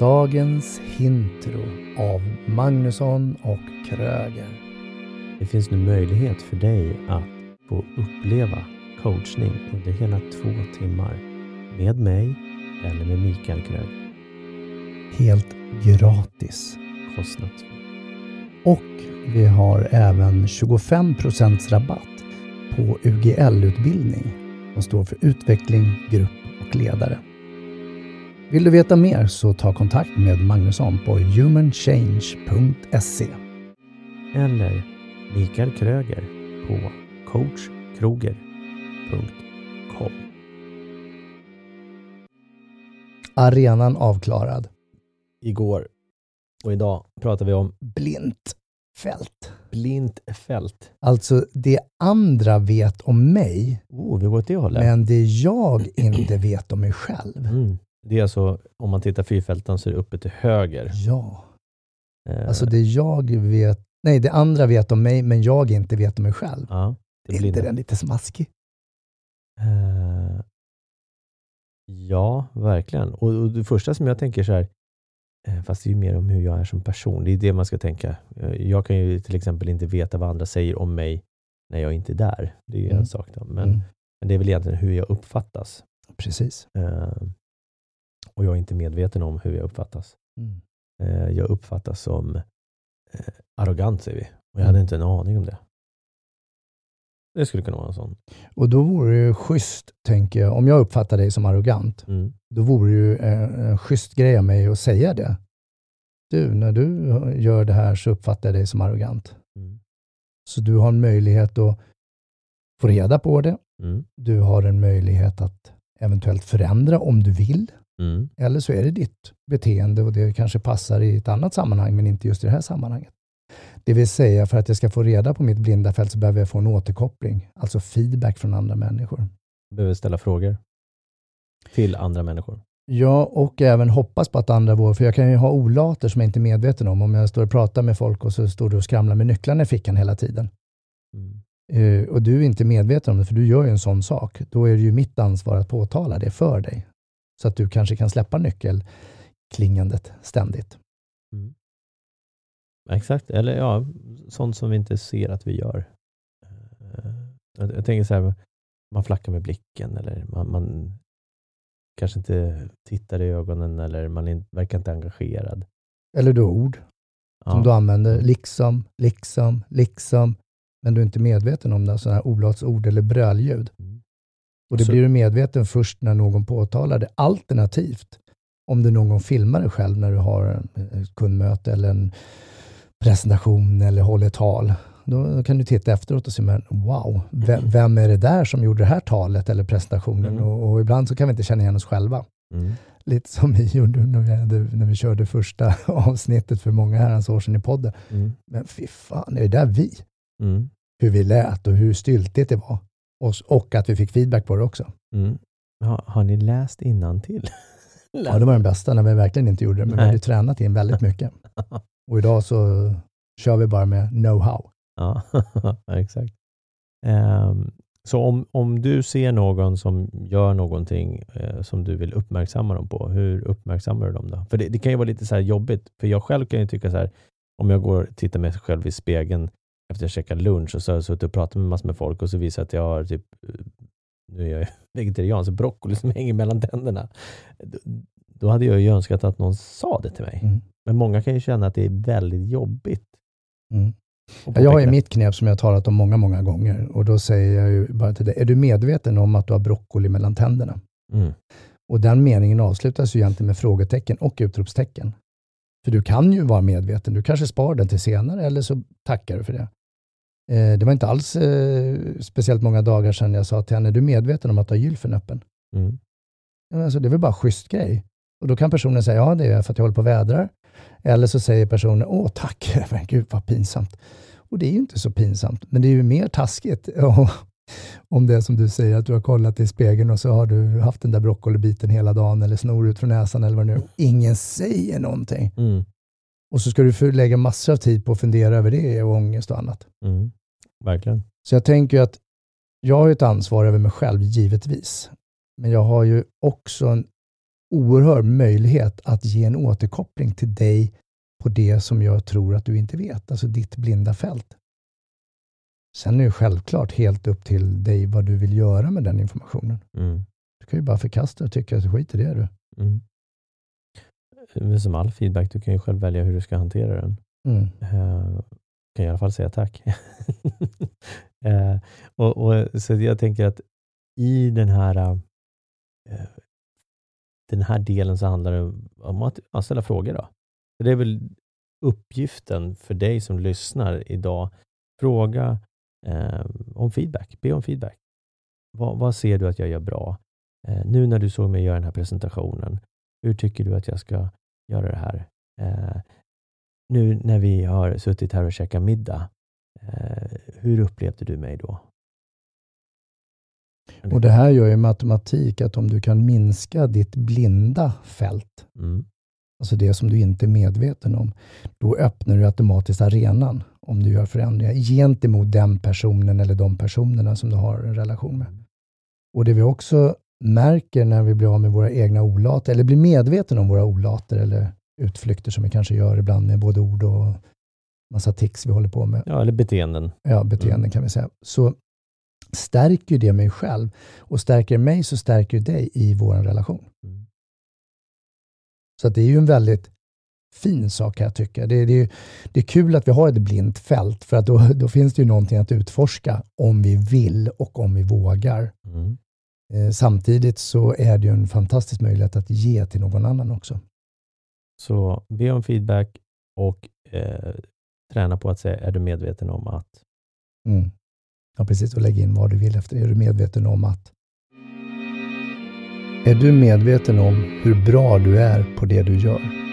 Dagens Hintro av Magnusson och Kröger. Det finns nu möjlighet för dig att få uppleva coachning under hela två timmar med mig eller med Mikael Kröger. Helt gratis. Kostnadsfritt. Och vi har även 25% rabatt på UGL-utbildning som står för utveckling, grupp och ledare. Vill du veta mer så ta kontakt med Magnusson på humanchange.se. Eller Mikael Kröger på coachkroger.com. Arenan avklarad. Igår och idag pratar vi om Blint fält. blint fält. Alltså det andra vet om mig, Oh, vi går åt det hållet. men det jag inte vet om mig själv. Mm. Det är alltså, om man tittar fyrfälten så är det uppe till höger. Ja, Eh, alltså det jag vet, nej det andra vet om mig, men jag inte vet om mig själv. ja, det Är blir inte det. den lite smaskig? Eh, ja, verkligen. Och, och det första som jag tänker så här, eh, fast det är ju mer om hur jag är som person. Det är det man ska tänka. Eh, Jag kan ju till exempel inte veta vad andra säger om mig när jag inte är där. Det är ju Mm. en sak. Då. Men, Mm, men det är väl egentligen hur jag uppfattas. precis. Eh, och jag är inte medveten om hur jag uppfattas. Mm. Eh, jag uppfattas som eh, arrogant, säger vi. Och jag hade Mm. inte en aning om det. Det skulle kunna vara en sån. Och då vore det ju schysst, tänker jag, om jag uppfattar dig som arrogant, Mm. då vore det ju en, en schysst grej av mig att säga det. Du, när du gör det här så uppfattar jag dig som arrogant. Mm. Så du har en möjlighet att få reda på det. Mm. Du har en möjlighet att eventuellt förändra om du vill. Mm. Eller så är det ditt beteende och det kanske passar i ett annat sammanhang, men inte just i det här sammanhanget. Det vill säga, för att jag ska få reda på mitt blinda fält så behöver jag få en återkoppling, alltså feedback från andra människor. Behöver ställa frågor till andra människor. Ja, och även hoppas på att andra vågar, för jag kan ju ha olater som jag inte är medveten om. Om jag står och pratar med folk och så står du och skramlar med nycklarna i fickan hela tiden. Mm. Eh, och du är inte medveten om det, för du gör ju en sån sak. Då är det ju mitt ansvar att påtala det för dig. Så att du kanske kan släppa nyckelklingandet ständigt. Mm. Exakt, eller ja, sånt som vi inte ser att vi gör. Eh, Jag, jag tänker så här, man flackar med blicken eller man, man kanske inte tittar i ögonen eller man är, verkar inte engagerad. Eller du har ord som Ja. du använder, liksom, liksom, liksom. Men du är inte medveten om det, sådana här olatsord eller brölljud. Mm. Och det Så- blir du medveten först när någon påtalar det. Alternativt, om du någon gång filmar dig själv när du har ett kundmöte eller en presentation eller håller tal. Då kan du titta efteråt och se, men wow, vem, vem är det där som gjorde det här talet eller presentationen? Mm. Och, och ibland så kan vi inte känna igen oss själva. Mm. Lite som vi gjorde när vi, när vi körde första avsnittet för många herrans år sedan i podden. Mm. Men fy fan, är det där vi? Mm. Hur vi lät och hur styltigt det var. Och, och att vi fick feedback på det också. Mm. Ha, har ni läst till? Ja, det var den bästa när vi verkligen inte gjorde det, men vi Nej. hade tränat in väldigt mycket. Och idag så kör vi bara med know-how. Ja, exakt. Ehm, så om, om du ser någon som gör någonting eh, som du vill uppmärksamma dem på, hur uppmärksammar du dem då? För det, det kan ju vara lite så här jobbigt, för jag själv kan ju tycka så här, om jag går och tittar mig själv i spegeln efter jag käkat lunch och så har jag suttit och pratat med massor med folk och så visar att jag har typ, eh, nu är jag vegetarian, så broccoli som hänger mellan tänderna. Då, hade jag ju önskat att någon sa det till mig. Mm. Men många kan ju känna att det är väldigt jobbigt. Mm. Jag har ju mitt knep som jag har talat om många, många gånger. Och då säger jag ju bara till dig, är du medveten om att du har broccoli mellan tänderna? Mm. Och den meningen avslutas ju egentligen med frågetecken och utropstecken. För du kan ju vara medveten, du kanske spar den till senare eller så tackar du för det. Eh, det var inte alls eh, speciellt många dagar sedan jag sa till henne, är du medveten om att du har gylfen öppen? Mm. Alltså, det är väl bara schysst grej. Och då kan personen säga, ja det är för att jag håller på och vädrar. Eller så säger personen, åh tack, men gud vad pinsamt. Och det är ju inte så pinsamt, men det är ju mer taskigt om det är som du säger, att du har kollat i spegeln och så har du haft den där broccolibiten hela dagen eller snor ut från näsan eller vad det nu. Ingen säger någonting. Mm. Och så ska du lägga massor av tid på att fundera över det och ångest och annat. Mm. Verkligen. Så jag tänker ju att jag har ett ansvar över mig själv, givetvis. Men jag har ju också en oerhörd möjlighet att ge en återkoppling till dig på det som jag tror att du inte vet, alltså ditt blinda fält. Sen är det självklart helt upp till dig vad du vill göra med den informationen. Mm. Du kan ju bara förkasta och tycka att skit i det du. Mm. Men Som all feedback, du kan ju själv välja hur du ska hantera den. Mm. Kan i alla fall säga tack. eh, och, och, så jag tänker att i den här, eh, den här delen så handlar det om att ställa frågor. Då. Det är väl uppgiften för dig som lyssnar idag. Fråga eh, om feedback. Be om feedback. Vad, vad, ser du att jag gör bra? Eh, nu när du såg mig göra den här presentationen, hur tycker du att jag ska göra det här? Eh, nu när vi har suttit här och käkat middag, eh, hur upplevde du mig då? Och Det här gör ju matematik att om du kan minska ditt blinda fält, mm. alltså det som du inte är medveten om, då öppnar du automatiskt arenan om du gör förändringar gentemot den personen eller de personerna som du har en relation med. Och det vi också märker när vi blir av med våra egna olater, eller blir medvetna om våra olater eller utflykter som vi kanske gör ibland med både ord och massa tics vi håller på med. Ja, eller beteenden. Ja, beteenden mm. kan vi säga. Så stärker det mig själv och stärker mig så stärker dig i vår relation. Mm. Så det är ju en väldigt fin sak kan jag tycka. Det, det, det är kul att vi har ett blint fält för att då, då finns det ju någonting att utforska om vi vill och om vi vågar. Mm. Eh, samtidigt så är det ju en fantastisk möjlighet att ge till någon annan också. Så be om feedback och eh, träna på att säga, är du medveten om att? Mm. Ja, precis. Och lägg in vad du vill efter det. Är du medveten om att? Är du medveten om hur bra du är på det du gör?